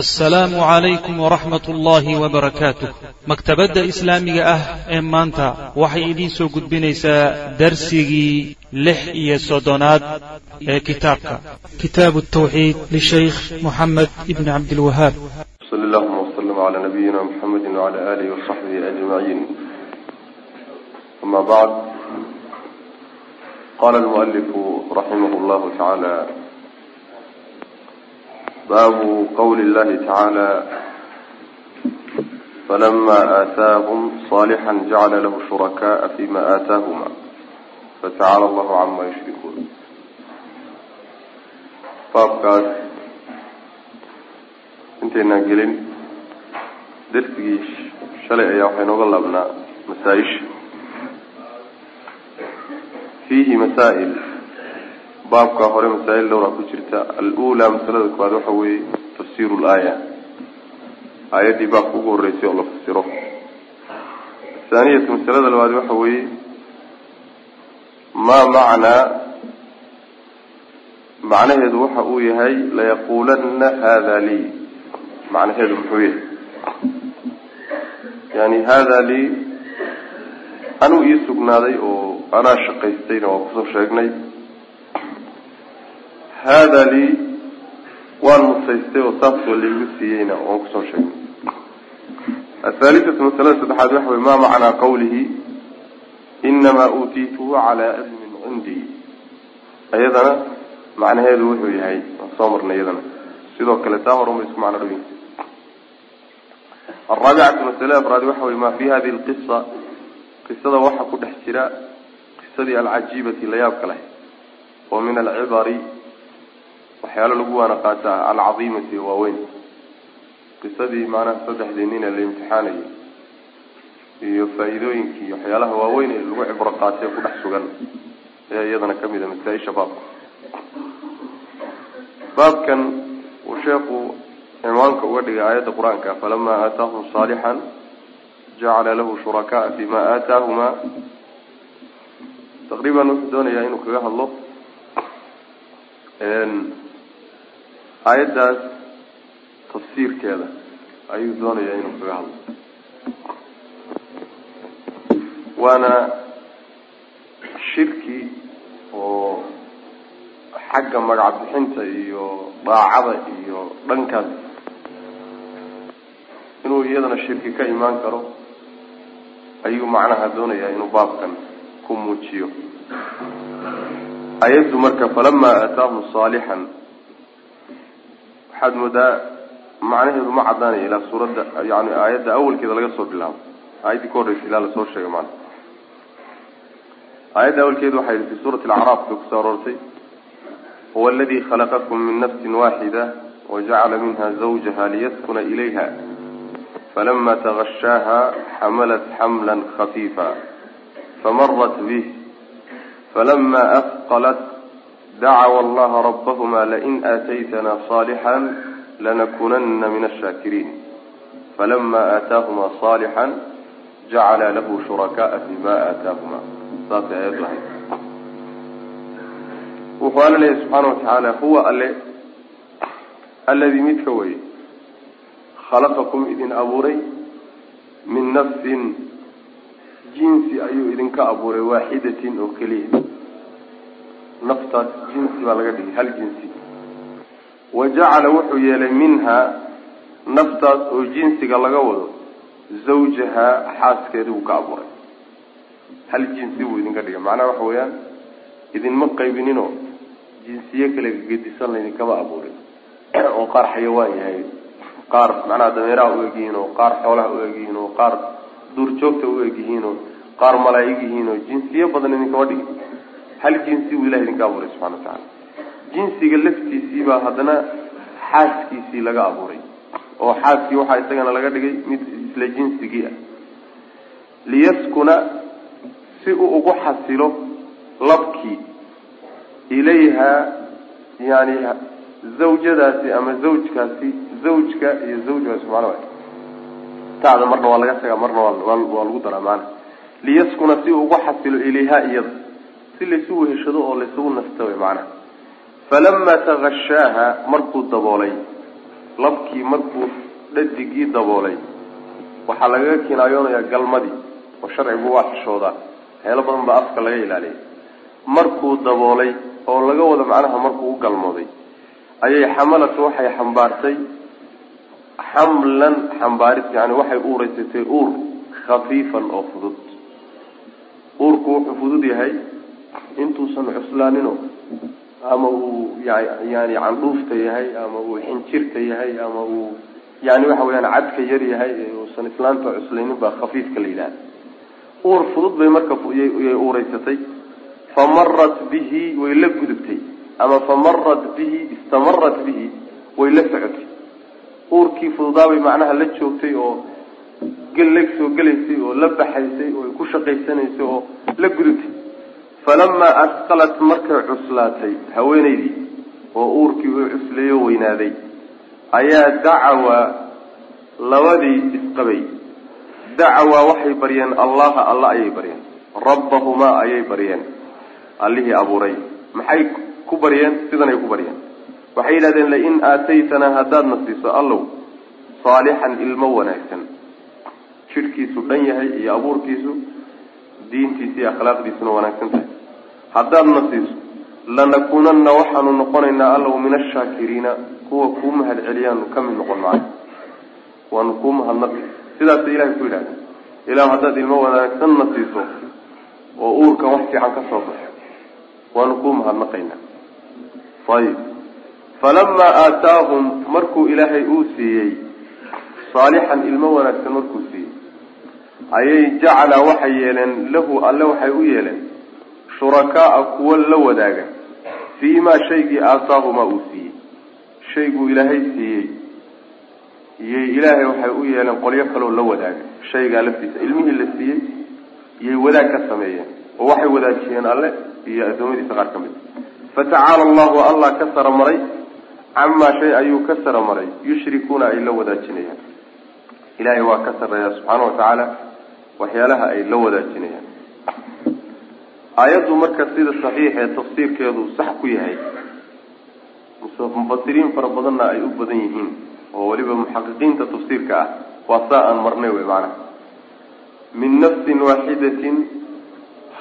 assalaamu calaykum waraxmat ullaahi wabarakaatuh maktabadda islaamiga ah ee maanta waxay idiin soo gudbinaysaa darsigii lix iyo soddonaad ee kitaabka. Kitaabu tawxiid lishaykh moxamed ibni cabdilwahaab sal allahuma wslm cala nabiyina mxamedi wcala alihi wasaxbihi ajmaciin ama bacd qala almualifu raximah llahu tacaala باب قول الله تعالى فلما آتاهم صالحا جعل له شركاء فيما آتاهما فتعالى الله عما yushrikuun baabkaas intaynaan gelin? Darsigii shalay ayaa waxay nooga laabnaa masaaisha fiihi masaail baabka hore masaa'il dhowraa ku jirta. Al-uulaa masalada koowaad waxa weeye tafsiru laaya aayaddii baabka ugu horreysay oo la fasiro. Athaaniyatu masalada labaad waxa weeye maa macnaa macnaheedu waxa uu yahay layaquulanna hada lii. Macnaheedu muxuu yahay? Yani hada lii anuu ii sugnaaday oo anaa shaqaystayna waa ku soo sheegnay hada lii waan musaystay oo saasoo laigu siiyeyna waan ku soo sheegnay. Athaalithatu masalada saddexaad waxa wey ma macnaa qawlihi? Inamaa uutiituhu calaa cilmin cindii. Iyadana macnaheedu wuxuu yahay waan soo marnay iyadana sidoo kale taa horuma isku macno dhowyin araabicatu masale afraad waxa wey ma fi hadihi lqisa qisada waxa ku dhex jira qisadii alcajiibati layaabka leh oo min alcibari waxyaalo lagu waana qaataa alcadiimati waaweyn. Qisadii maanaha saddexdii nin ee la imtixaanayay iyo faa-iidooyinkii waxyaalaha waaweyn ee lagu cibro qaatay ku dhex sugan ayaa iyadana ka mid a masaa-isha baabka. Baabkan uu sheekhu cimaanka uga dhigay aayadda qur'aanka falama aataahum saalixan jacala lahu shurakaaa fima aataahuma. Taqriiban wuxuu doonayaa inuu kaga hadlo aayaddaas tafsiirkeeda ayuu doonayaa inuu kaga hadlo. Waana shirki oo xagga magac bixinta iyo daacada iyo dhankaas. Inuu iyadana shirki ka imaan karo ayuu macnaha doonayaa inuu baabkan ku muujiyo. Ayaddu marka falama aataahum saalixan waxaad moodaa macnaheedu ma caddaanaya ilaa suuradda yani aayadda awalkeeda laga soo bilaabo. Aayaddii ka horreysa ilaa la soo sheegay maana aayadda awalkeedu waxay fi suurati alacraaf bay ku soo aroortay huwa aladi khalaqakum min nafsin waaxida wajacala minha zawjaha liyaskuna ilayha falama tagashaaha xamalat xamla khafiifa famarat bih falama afqalat dacawa allaha rabbahuma lain aataytana saalixan lanakunana min ashaakiriin falama aataahuma saalixan jacala lahu shurakaaa fima aataahuma saasay ayaddu ahayd wuxuu alla leeyahy subxaana watacaala huwa alle alladii midka weye khalaqakum idin abuuray min nafsin jinsi ayuu idinka abuuray waaxidatin oo keliya naftaas jinsi baa laga dhigay hal jinsi. Wa jacala wuxuu yeelay minhaa naftaas oo jinsiga laga wado zawjahaa xaaskeedii buu ka abuuray. Hal jinsi buu idinka dhigay. Macnaha waxa weeyaan idinma qaybininoo jinsiye kale gedisan laydinkama abuurin. Oo qaar xayawaan yahay qaar macnaha dameeraha u egyihiin oo qaar xoolaha u egyihiin oo qaar duurjoogta u egyihiin oo qaar malaa'ig yihiin oo jinsiye badan idinkama dhigin hal jinsi buu ilahi idinka abuuray subxana wa tacaala. Jinsiga laftiisii baa haddana xaaskiisii laga abuuray oo xaaskii waxaa isagana laga dhigay mid isla jinsigii ah. Liyaskuna si uu ugu xasilo labkii ilayha yani zawjadaasi ama zawjkaasi zawjka iyo zawjkaasi macnaa taada marna waa laga tagaa marna waa lagu daraa maana. Liyaskuna si uu ugu xasilo ilayha iyada si laysu weheshado oo laysugu nasta wey macnaha falama tagashaaha markuu daboolay labkii markuu dhadigii daboolay waxaa lagaga kinaayoonayaa galmadii oo sharcigu waa xishoodaa waxyaalo badan baa afka laga ilaaliyay. Markuu daboolay oo laga wado macnaha markuu u galmooday ayay xamalatu waxay xambaartay xamlan xambaaris yani waxay uureysatay uur khafiifan oo fudud. Uurku wuxuu fudud yahay intuusan cuslaanino ama uu yani candhuufta yahay ama uu xinjirta yahay ama uu yani waxa weyaan cadka yar yahay uusan islaanta cuslaynin baa khafiifka la yidhahda uur fudud bay marka yay uureysatay famarat bihi way la gudubtay. Ama famarat bihi istamarat bihi way la socotay. Uurkii fududaabay macnaha la joogtay oo la soo gelaysay oo la baxaysay oo ku shaqaysanaysay oo la gudubtay falamaa asqalat markay cuslaatay haweenaydii oo uurkii uu cusleeyo weynaaday ayaa dacawaa labadii isqabay dacawaa waxay baryeen allaha alla ayay baryeen rabbahumaa ayay baryeen allihii abuuray maxay ku baryeen sidanay ku baryeen waxay yidhahdeen lain aataytanaa haddaadna siiso allow saalixan ilmo wanaagsan jidhkiisu dhan yahay iyo abuurkiisu diintiisa iyo akhlaaqdiisuna wanaagsan tahay haddaadna siiso lanakuunanna waxaanu noqonaynaa allow min ashaakiriina kuwa kuu mahad celiyaanu ka noqon maayo. Waanu kuu mahadnaqi. Sidaasay ilahay ku yidhahda ilahu haddaad ilmo wanaagsanna siiso oo uurkan wax fiican ka soo baxo waanu kuu mahadnaqaynaa. Ayib falamaa aataahum markuu ilaahay uu siiyey saalixan ilmo wanaagsan markuu siiyey ayay jacala waxay yeeleen lahu alle waxay u yeeleen shurakaaa kuwa la wadaaga. Fii maa shaygii aataahumaa uu siiyey. Shayguu ilaahay siiyey. Iyay ilaahay waxay u yeeleen qolyo kaloo la wadaaga. Shaygaa laftiisa ilmihii la siiyey. Iyay wadaag ka sameeyeen. Oo waxay wadaajiyeen alle iyo addoommadiisa qaar ka mid. Fatacaala allahu allah ka sara maray camaa shay ayuu ka sara maray yushrikuuna ay la wadaajinayaan. Ilaahay waa ka sarreeya subxaana watacaala waxyaalaha ay la wadaajinayaan aayaddu marka sida saxiix ee tafsiirkeedu sax ku yahay mufasiriin fara badanna ay u badan yihiin oo weliba muxaqiqiinta tafsiirka ah waa saa aan marnay wey maanaha min nafsin waaxidatin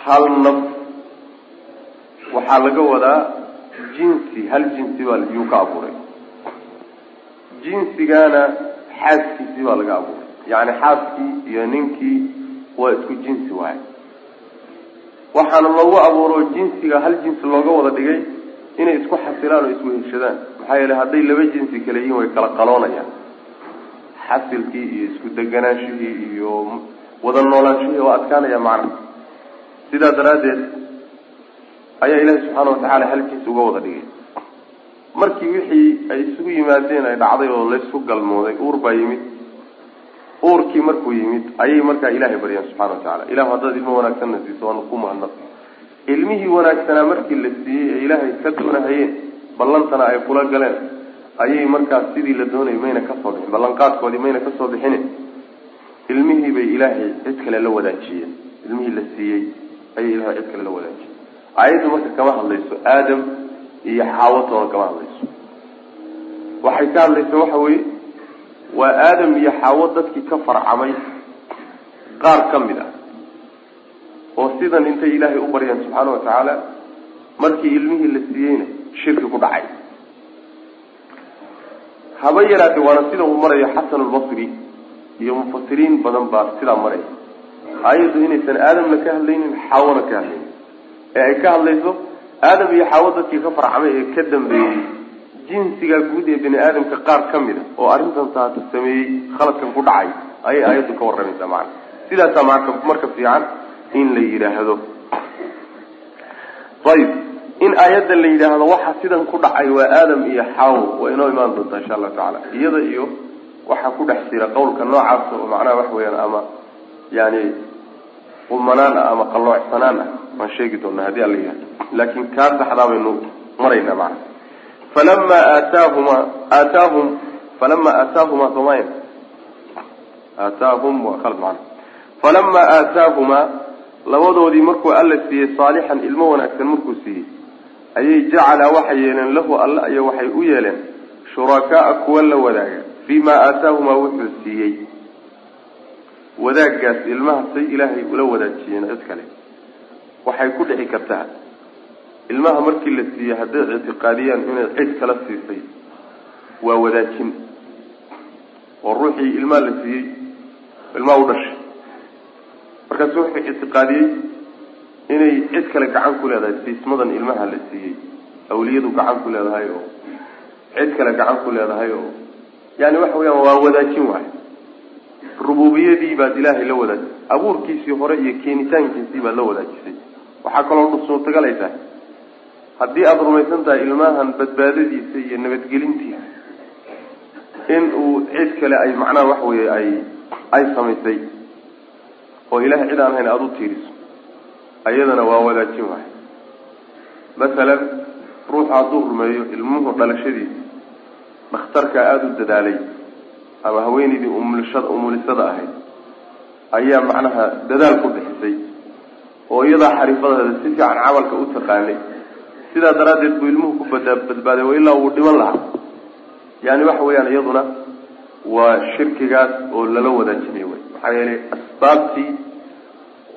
hal naf waxaa laga wadaa jinsi hal jinsi baa yuu ka abuuray. Jinsigaana xaaskiisii baa laga abuuray. Yacni xaaskii iyo ninkii waa isku jinsi waay waxaana loogu abuuro jinsiga hal jinsi looga wada dhigay inay isku xasilaan oo isweheshadaan maxaa yeele hadday laba jinsi kale yihiin way kala qaloonayaan. Xasilkii iyo isku deganaanshihii iyo wada noolaanshihii oo adkaanaya macnaha sidaa daraaddeed ayaa ilaahi subxaana watacaala hal jinsi uga wada dhigay. Markii wixii ay isugu yimaadeen ay dhacday oo laysku galmooday uur baa yimid uurkii markuu yimid ayay markaa ilaahay baryeen subxana watacaala ilahu haddaad ilmo wanaagsanna siiso waana ku mahadnaq. Ilmihii wanaagsanaa markii la siiyey ee ilaahay ka doonahayeen ballantana ay kula galeen. Ayay markaas sidii la doonayay mayna ka soo bixin ballanqaadkoodii mayna ka soo bixine. Ilmihii bay ilaahay cid kale la wadaajiyeen. Ilmihii la siiyey ayay ilahay cid kale la wadaajiyeen. Aayaddu marka kama hadlayso aadam iyo xaawatoona kama hadlayso. Waxay ka hadlaysa waxa weeye waa aadam iyo xaawo dadkii ka farcamay qaar ka mid ah. Oo sidan intay ilaahay u baryeen subxaana watacaala markii ilmihii la siiyeyna shirki ku dhacay. Haba yaraatee waana sida uu marayo xasan albasri iyo mufasiriin badan baa sidaa maraya. Aayaddu inaysan aadamna ka hadlaynin xaawona ka hadlaynin. Ee ay ka hadlayso aadam iyo xaawo dadkii ka farcamay ee ka dambeeyey jinsigaa guud ee bini aadamka qaar ka mid a oo arrintan taata sameeyey khaladkan ku dhacay ayay aayaddu ka warramaysaa macana sidaasaa marka marka fiican in la yidhaahdo. Ayib in aayadda la yidhaahdo waxa sidan ku dhacay waa aadam iyo xaawo waa inoo imaan doontaa insha allahu tacala iyada iyo waxaa ku dhex jira qawlka noocaas oo macnaha wax weeyaan ama yani qumanaan ah ama qalloocsanaan ah waan sheegi doonaa haddii alla yidhahdo laakin kaa saxdaa baynu maraynaa macana falama aataahuma aataahum falama aataahuma soomaya aataahum waa khalad macana falama aataahumaa labadoodii markuu alla siiyey saalixan ilmo wanaagsan markuu siiyey ayay jacalaa waxay yeeleen lahu alla iyo waxay u yeeleen shurakaaa kuwa la wadaaga. Fii maa aataahumaa wuxuu siiyey. Wadaaggaas ilmaha say ilaahay ula wadaajiyeen cid kale. Waxay ku dhici kartaa ilmaha markii la siiyey hadday ictiqaadiyaan inay cid kala siisay waa wadaajin. Oo ruuxii ilmaha la siiyey ilmaha u dhashay. Markaasu wuxuu ictiqaadiyey inay cid kale gacan ku leedahay siismadan ilmaha la siiyey awliyadu gacan ku leedahay oo cid kale gacan ku leedahay oo yani waxa weyaan waa wadaajin waay. Rububiyadii baad ilaahay la wadaajisay abuurkiisii hore iyo keenitaankiisii baad la wadaajisay. Waxaa kaloo suurtagalay tahay haddii aada rumaysan tahay ilmahan badbaadadiisa iyo nabadgelintiisa in uu cid kale ay macnaha waxa weeye ay ay samaysay oo ilahay cid aan hayn aada u tiiriso ayadana waa wadaajin waay. Masalan ruuxu hadduu rumeeyo ilmuhu dhalashadiisa dhakhtarkaa aada u dadaalay ama haweenaydii umulishada umulisada ahayd ayaa macnaha dadaal ku bixisay oo iyadaa xariifadaheeda si fiican camalka u taqaanay sidaa daraaddeed buu ilmuhu ku bada badbaaday oo ilaa uu dhiman lahaa. Yani waxa weeyaan iyaduna waa shirkigaas oo lala wadaajinay wey maxaa yeelay asbaabtii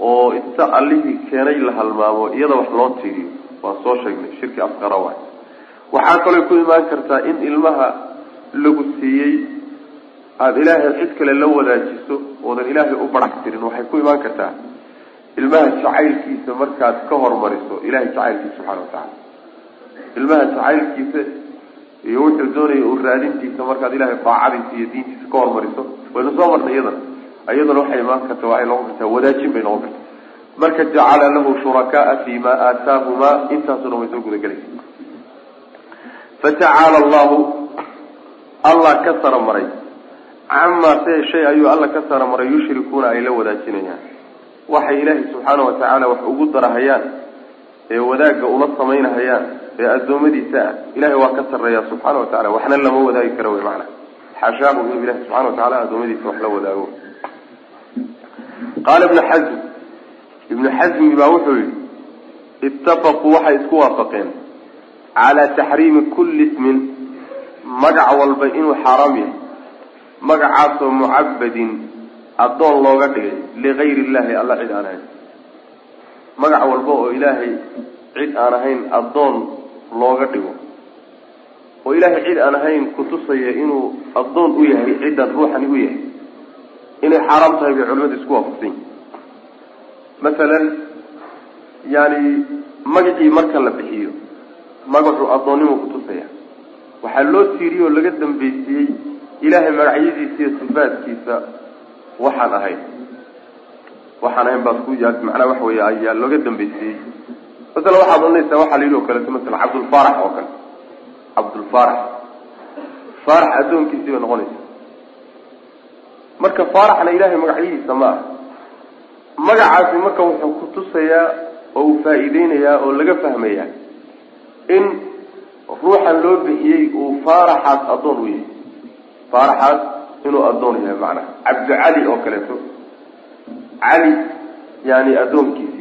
oo inta allihii keenay la halmaamo iyada wax loo tiiriyo waan soo sheegnay shirki asqara waay. Waxaa kaloo ku imaan kartaa in ilmaha lagu siiyey aada ilaahay cid kale la wadaajiso oodan ilaahay u barax tirin. Waxay ku imaan kartaa ilmaha jacaylkiisa markaad ka hormariso ilahay jacaylkiisa subxana watacaala ilmaha jacaylkiisa iyo wuxuu doonaya uu raadintiisa markaad ilahay daacadiisa iyo diintiisa ka hormariso. Waynu soo marnay iyadana. Iyadana waxay imaan karta waxay noqon kartaa wadaajin bay noqon karta marka jacala lahu shurakaaa fi ma aataahumaa intaasuna way soo gudagelaysa. Fatacaala allahu allah ka sara maray camaa see shay ayuu alla ka sara maray yushrikuuna ay la wadaajinayaan. Waxay ilaahay subxaana watacaala wax ugu darahayaan ee wadaagga ula samaynahayaan ee addoommadiisa ah ilahay waa ka sarreeya subxaana wa tacala waxna lama wadaagi karo wey macana xashaahu inuu ilahi subxana wa tacala addoommadiisa wax la wadaago. Qaala ibnu xasm ibnu xasmi baa wuxuu yihi itafaquu waxay isku waafaqeen calaa taxriimi kulli ismin magac walba inuu xaaraam yahay magacaasoo mucabadin addoon looga dhigay ligayri illahi alla cid aan ahayn. Magac walba oo ilaahay cid aan ahayn addoon looga dhigo. Oo ilaahay cid aan ahayn kutusaya inuu addoon u yahay ciddan ruuxani u yahay inay xaaraam tahay bay culimadu isku waafaqsan yihiin masalan yani magacii marka la bixiyo magacu addoonnimuu kutusaya waxaa loo tiiriyey oo laga dambaysiiyey ilaahay magacyadiisa iyo sifaadkiisa waxaan ahayn. Waxaan ahayn baad ku macnaha waxa weeye ayaa looga dambaysiiyey masala waxaad odhanaysaa waxaa la yidhi oo kaleeto masala cabdulfaarax oo kale. Cabdulfaarax. Faarax addoonkiisii bay noqonaysa marka faaraxna ilaahay magacyadiisa ma aha. Magacaasi marka wuxuu kutusayaa oo uu faa-iideynayaa oo laga fahmayaa in ruuxan loo bixiyey uu faaraxaas addoon u yahay. Faaraxaas inuu addoon yahay macnaha. Cabdicali oo kaleeto. Cali yani addoonkiisii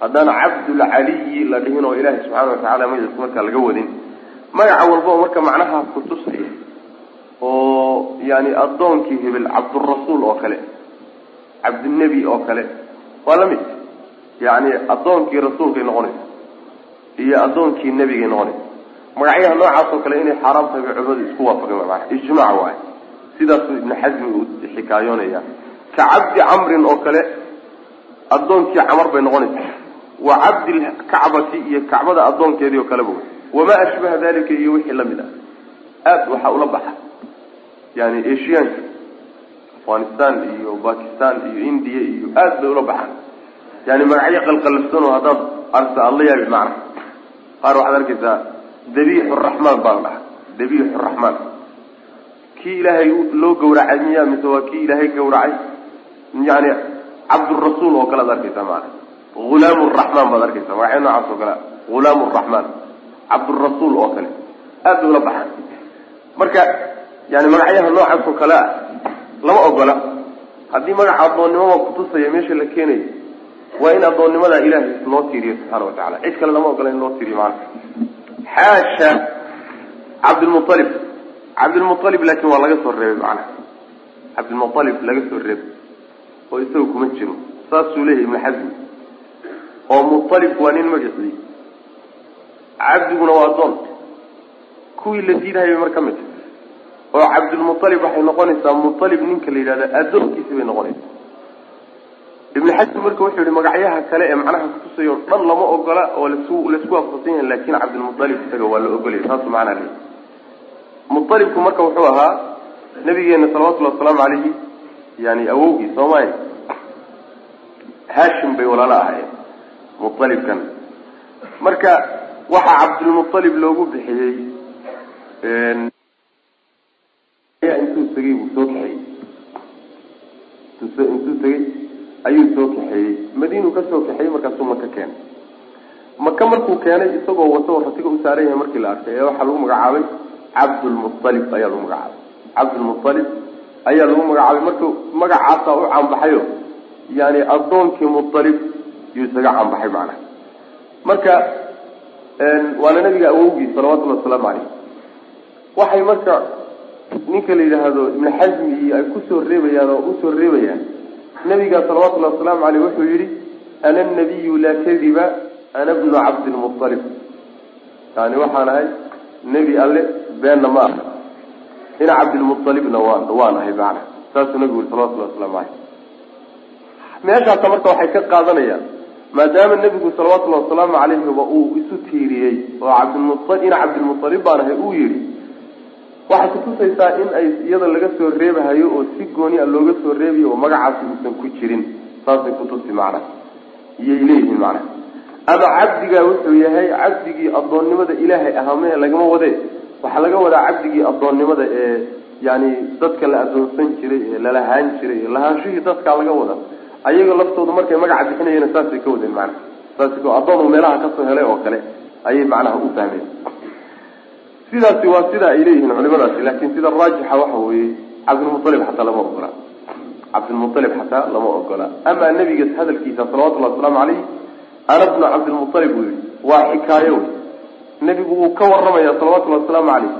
haddana cabdulcaliyi la dhihin oo ilaahay subxaana watacala magaciisa markaa laga wadin. Magaca walba oo marka macnaha kutusaya oo yani addoonkii hebel cabdurasuul oo kale cabdinebi oo kale waa la mid. Yani addoonkii rasuulkay noqonaysa iyo addoonkii nebigay noqonaysa. Magacyaha noocaas oo kale inay xaaraam tahay bay culimadu isku waafaqeen maana ijmaac waay sidaasuu ibnu xasmi uu xikaayoonaya. Ka cabdi camrin oo kale addoonkii camar bay noqonaysaa wa cabdilkacbati iyo kacbada addoonkeedii oo kaleba wey wamaa ashbaha dalika iyo wixii la mid ah. Aada waxaa ula baxa. Yani asiyaanka afghanistan iyo bakistan iyo indiya iyo aad bay ula baxaan. Yani magacyo qalqalafsan oo haddaad arta aad la yaabi macna. Qaar waxaad arkaysaa dabiixu raxmaan baa la dhaha dabiixu raxmaan kii ilaahay loo gawracay miya mise waa kii ilaahay gawracay yani cabdurasuul oo kale ad arkaysaa maana hulaam raxmaan baad arkaysaa. Magacyo noocaas oo kale. Hulaam raxmaan cabdurasuul oo kale. Aad bay ula baxaan marka yani magacyaha noocaas oo kale ah lama ogola. Haddii magaca addoonnimada kutusaya meesha la keenayo waa in addoonnimadaa ilaahay loo tiiriyo subxaana wa tacala cid kale lama ogola in loo tiiriyo maana xaasha cabdilmualib cabdilmualib laakiin waa laga soo reebay macnaha. Cabdilmualib laga soo reebay. Oo isaga kuma jiro. Saasuu leeyahy ibnu xasmi oo mualib waa nin magacii cabdiguna waa adoon kuwii la diidahayay mar ka mid oo cabdulmualib waxay noqonaysaa mualib ninka la yidhahda adoonkiisi bay noqonaysaa. Ibnu xasim marka wuxuu yihi magacyaha kale ee macnaha kutusayo dhan lama ogola oo lasu la isku waafaqsan yahay laakin cabdilmualib isaga waa la ogolaya saasu macnaa leeyahy mualibku marka wuxuu ahaa nabigeena salawatullhi wasalaamu calayhi yani awowgii soomaalia hashim bay walaalo ahaayeen mualibkan marka waxaa cabdulmualib loogu bixiyey intuu tegey buu soo kaxeeyey intuu tegey ayuu soo kaxeeyey madiinuu ka soo kaxeeyey markaasuu maka keenay. Maka markuu keenay isagoo wato ratiga u saaran yahay markii la arkay ee waxaa lagu magacaabay cabdulmualib ayaa lagu magacaabay. Cabdulmualib ayaa lagu magacaabay. Marka magacaasaa u caanbaxayo yani addoonkii mualib yuu isaga caanbaxay macnaha marka waana nabiga awowgii salawatullhi wasalaamu caleyh waxay marka ninka la yidhaahdo ibnu xasmi iyo ay ku soo reebayaan oo u soo reebayaan nabiga salawatullahi wasalaamu caleyh wuxuu yihi ana nabiyu laa kadiba ana bnu cabdilmualib yani waxaan ahay nebi alle beenna ma aha. Ina cabdilmualibna waan waan ahay macana saasuu nabigu yiri salawatullahi waslamu caleyh meeshaasa marka waxay ka qaadanayaan maadaama nebigu salawatullahi wasalaamu calayhiba uu isu tiiriyey oo cabdilmual ina cabdilmualib baan ahay uu yihi waxay kutusaysaa in ay iyada laga soo reebahayo oo si gooni a looga soo reebayo oo magacaasi uusan ku jirin. Saasay kutusi macnaha iyay leeyihiin macnaha. Ama cabdigaa wuxuu yahay cabdigii addoonnimada ilaahay ahaamee lagama wadee waxaa laga wadaa cabdigii addoonnimada ee yani dadka la addoonsan jiray ee lalahaan jiray ee lahaanshihii dadkaa laga wada ayaga laftoodu markay magaca bixinayeen saasay ka wadeen macnaha saas addoon uu meelaha ka soo helay oo kale ayay macnaha u fahmeen. Sidaasi waa sida ay leeyihiin culimadaasi laakin sida raajixa waxa weeye cabdilmualib xataa lama ogola. Cabdilmualib xataa lama ogola. Amaa nabiga hadalkiisa salawatullahi wasalaamu caleyh ana bnu cabdilmualib buu yihi waa xikaayo nebigu wuu ka waramaya salawatullahi wasalaamu caleyh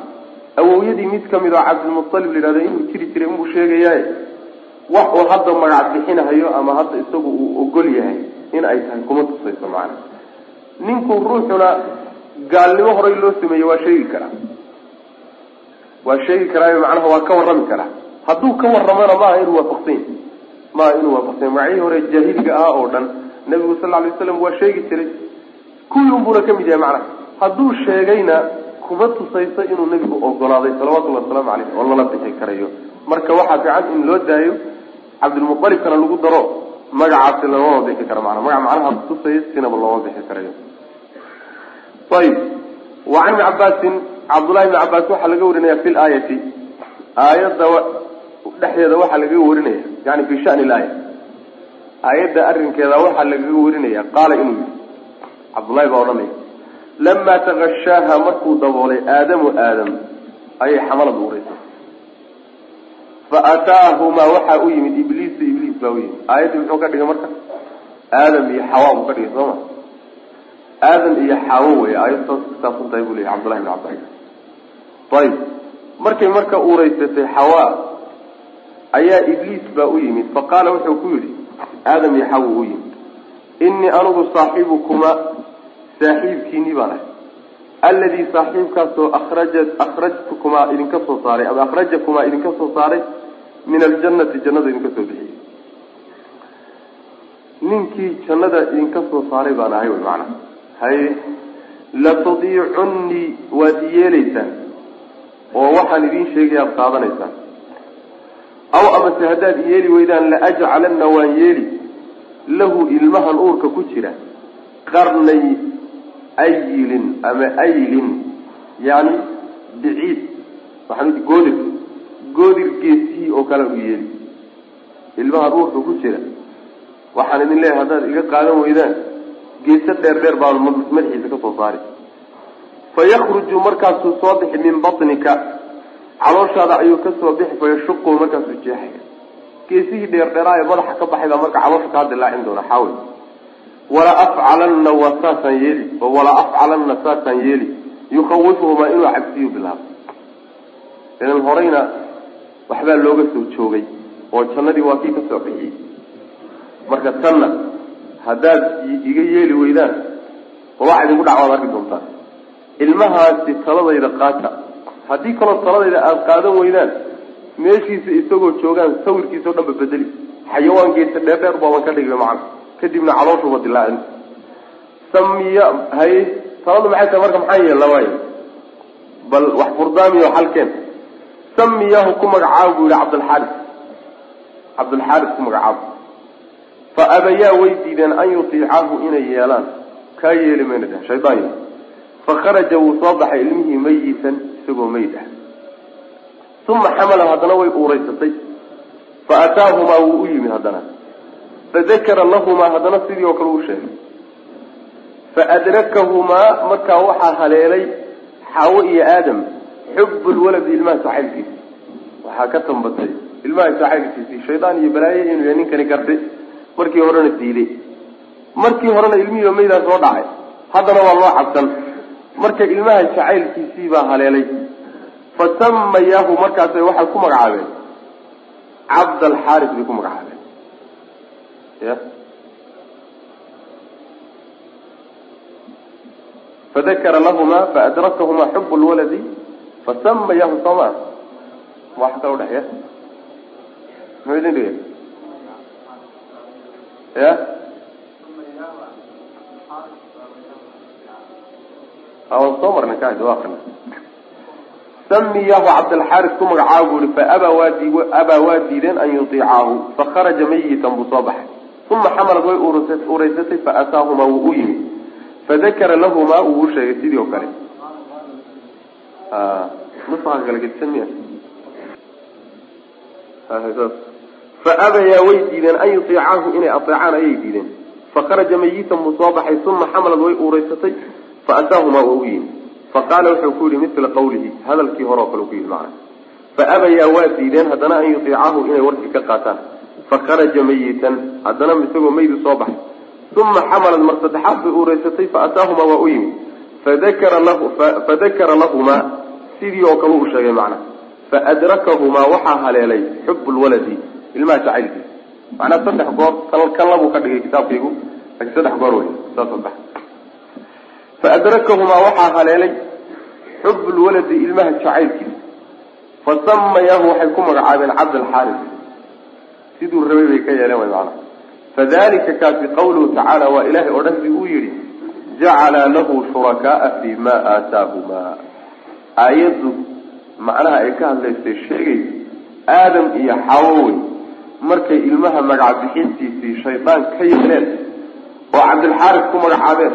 awowyadii mid ka mid oo cabdilmualib la yihahdo inuu jiri jiray inbuu sheegayaye wax uu hadda magac bixinahayo ama hadda isagu uu ogol yahay in ay tahay kuma tusayso macana ninku ruuxuna gaalnimo horay loo sameeyey waa sheegi karaa waa sheegi karaayo macnaha waa ka warrami karaa hadduu ka warramana maaha inuu waafaqsan yahy maaha inuu waafaqsan yahy magacihii hore jaahiliga ahaa oo dhan nabigu sal lla lay waa sheegi jiray. Kuwii unbuuna ka mid yahay macnaha. Hadduu sheegayna kuma tusayso inuu nebigu ogolaaday salawatullahi wasalaamu caleyh oo lala bixi karayo. Marka waxaa fiican in loo daayo cabdilmualibkana lagu daro magacaasi looma bixi karo maana magac macnaha kutusaya sinaba looma bixi karayo. Ayib. Wa can ibni cabaasin cabdullahi ibni cabaas waxaa laga warinaya fi laayati aayadda dhexdeeda waxaa lagaga warinaya yani fi shani laaya. Aayadda arrinkeeda waxaa lagaga warinaya qaala inuu yihi cabdullahi baa odhanaya lamaa takashaaha markuu daboolay aadamu aadam ayay xamalad uuraysay fa ataahumaa waxaa u yimid ibliisu ibliis baa u yimid. Aayaddii muxuu ka dhigay marka? Aadam iyo xawa buu ka dhigay soo ma aadam iyo xaawo wey aayad saas kusaabsan tahay buu leyahy cabdullahi bn cabas ayib markay marka uuraysatay xawa ayaa ibliis baa u yimid. Fa qaala wuxuu ku yidhi aadam iyo xawo u yimid. Innii anigu saaxiibukuma saaxiibkiinii baan ahay alladii saaxiibkaasoo akraja akhrajtukumaa idinka soo saaray ama akhrajakumaa idinka soo saaray min aljannati jannada idinka soo bixiyey ninkii jannada idinka soo saaray baan ahay wy macnaha haye latadiicunnii waad iyeelaysaan oo waxaan idiin sheegaya ad qaadanaysaan aw amase haddaad iyeeli weydaan laajcalanna waan yeeli lahu ilmahan uurka ku jira qarnay ayilin ama aylin yani biciid waxaan goodir geesihii oo kale u yeeli. Ilmahan uurka ku jira. Waxaan idin leeyahay haddaad iga qaadan weydaan geeso dheer dheer baan madaxiisa ka soo saari fa markaasuu soo bixi min batnika. Calooshaada ayuu ka soo bixi fa yashuqu markaasuu jeexaya. Geesihii dheerdheeraa ee madaxa ka baxay baa marka caloosha kaa dilaacin doona xaawil wala afcalanna waa yeeli oo afcalanna saasaan yeeli. Yukhawifuhumaa inuu cabsiyu bilaabo idan horeyna waxbaa looga soo joogay oo jannadii waa kii ka soo bixiyey. Marka tanna haddaad iga yeeli weydaan waxa idinku dhacwaad arki doontaan. Ilmahaasi taladayda qaata. Haddii kaloo taladayda aada qaadan weydaan meeshiisa isagoo joogaan sawirkiisa o dhan ba bedeli. Xayawaan geesa dheerdheer baaban ka dhigay macana kadibna calooshuba dilaacin samiya haye taladu maxay tahay marka maxaa yeella waayo bal wax furdaamiyo xalkeen. Samiyahu ku magacaabo buu yihi cabdalxaaris cabdulxaaris ku magacaabo fa abayaa way diideen an yutiicahu inay yeelaan. Kaa yeeli mayna dheh shaydaan yo fa kharaja wuu soo baxay ilmihii mayitan isagoo meyd ah. Uma xamalahu haddana way uuraysatay. Fa ataahumaa wuu u yimid haddana fadakara lahumaa haddana sidii oo kale u sheegay faadrakahumaa markaa waxaa haleelay xaawo iyo aadam xub lwaladi ilmaha saxaylkiisi waxaa ka tambatay ilmaha saxaylkiisii shaydaan iyo balaaye inuu yahay ninkani gartay markii horena diiday markii horena ilmihiiba maydaa soo dhacay haddana waa loo cabsan marka ilmaha jacaylkiisii baa haleelay fasamayaahu markaasay waxay ku magacaabeen cabdalxaaris bay ku magacaabeen ya. Fadakara lahuma faadrakahuma xub lwaladi fasamayahu sooma wax kala udhexeya muxuu idin dhigay? Ya. Soo marnay ka jawaabkana samiyahu cabdalxaaris ku magacaabo bu ihi faabaa waa diideen an yutiicaahu fakharaja mayitan buu soo baxay uma xamalad way uuraysatay faataahumaa wuu u yimid fadakara lahumaa wuu u sheegay sidii oo kale faabayaa way diideen an yutiicaahu inay ateecaan ayay diideen fakharaja mayitan buu soo baxay uma xamalad way uuraysatay faataahumaa waa u yimid faqaala wuxuu ku yihi mila qawlihi hadalkii hore oo kale ku yihi macana faabayaa waa diideen haddana an yutiicaahu inay warkii ka qaataan fakharaja mayitan. Haddana isagoo maydu soo baxay. Uma xamalad mar saddexaad bay uuraysatay faataahumaa waa u yimid fadakara lahu fadakara lahumaa sidii oo kale uu sheegay macna. Faadrakahumaa waxaa haleelay xub lwaladi ilmaha jacaylkiisa. Macnaa saddex goor kan labuu ka dhigay kitaabkaygu laakiin saddex goor wey saas bax faadrakahumaa waxaa haleelay xub lwaladi ilmaha jacaylkiisa. Fasamayahu waxay ku magacaabeen cabdalxaaris siduu rabay bay ka yeeleen way macana fadalika kaasi qawluhu tacaala waa ilahay oo uu yihi jacala lahu shurakaaa fi ma aataahumaa aayaddu macnaha ay ka hadlaysay sheegaysa aadam iyo xawowey markay ilmaha magac bixintiisii shaydaan ka yeeleen oo cabdilxaaris ku magacaabeen.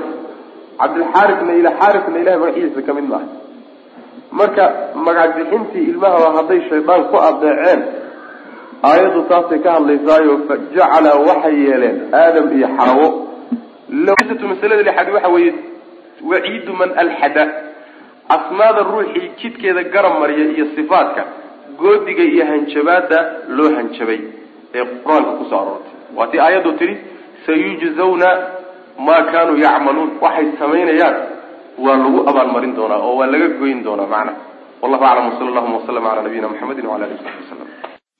Cabdilxaarisna ila xaarisna ilahay magaciisa ka mid maaha. Marka magac bixintii ilmahaba hadday shaydaan ku adeeceen aayaddu taasay ka hadlaysaayo fajacala waxay yeeleen aadam iyo xaawo masalada lixaad waxa weeye waciidu man alxada. Asmaada ruuxii jidkeeda garab mariya iyo sifaadka goodiga iyo hanjabaada loo hanjabay. Ee qur'aanka ku soo aroortay. Waa tii aayaddu tidhi sayujzawna maa kaanuu yacmaluun. Waxay samaynayaan waa lagu abaalmarin doonaa oo waa laga goyn doonaa macna. Wallahu aclam wasala allahuma waslama calaa nabiyina muxamedin wala alihi wasaxbi wasalam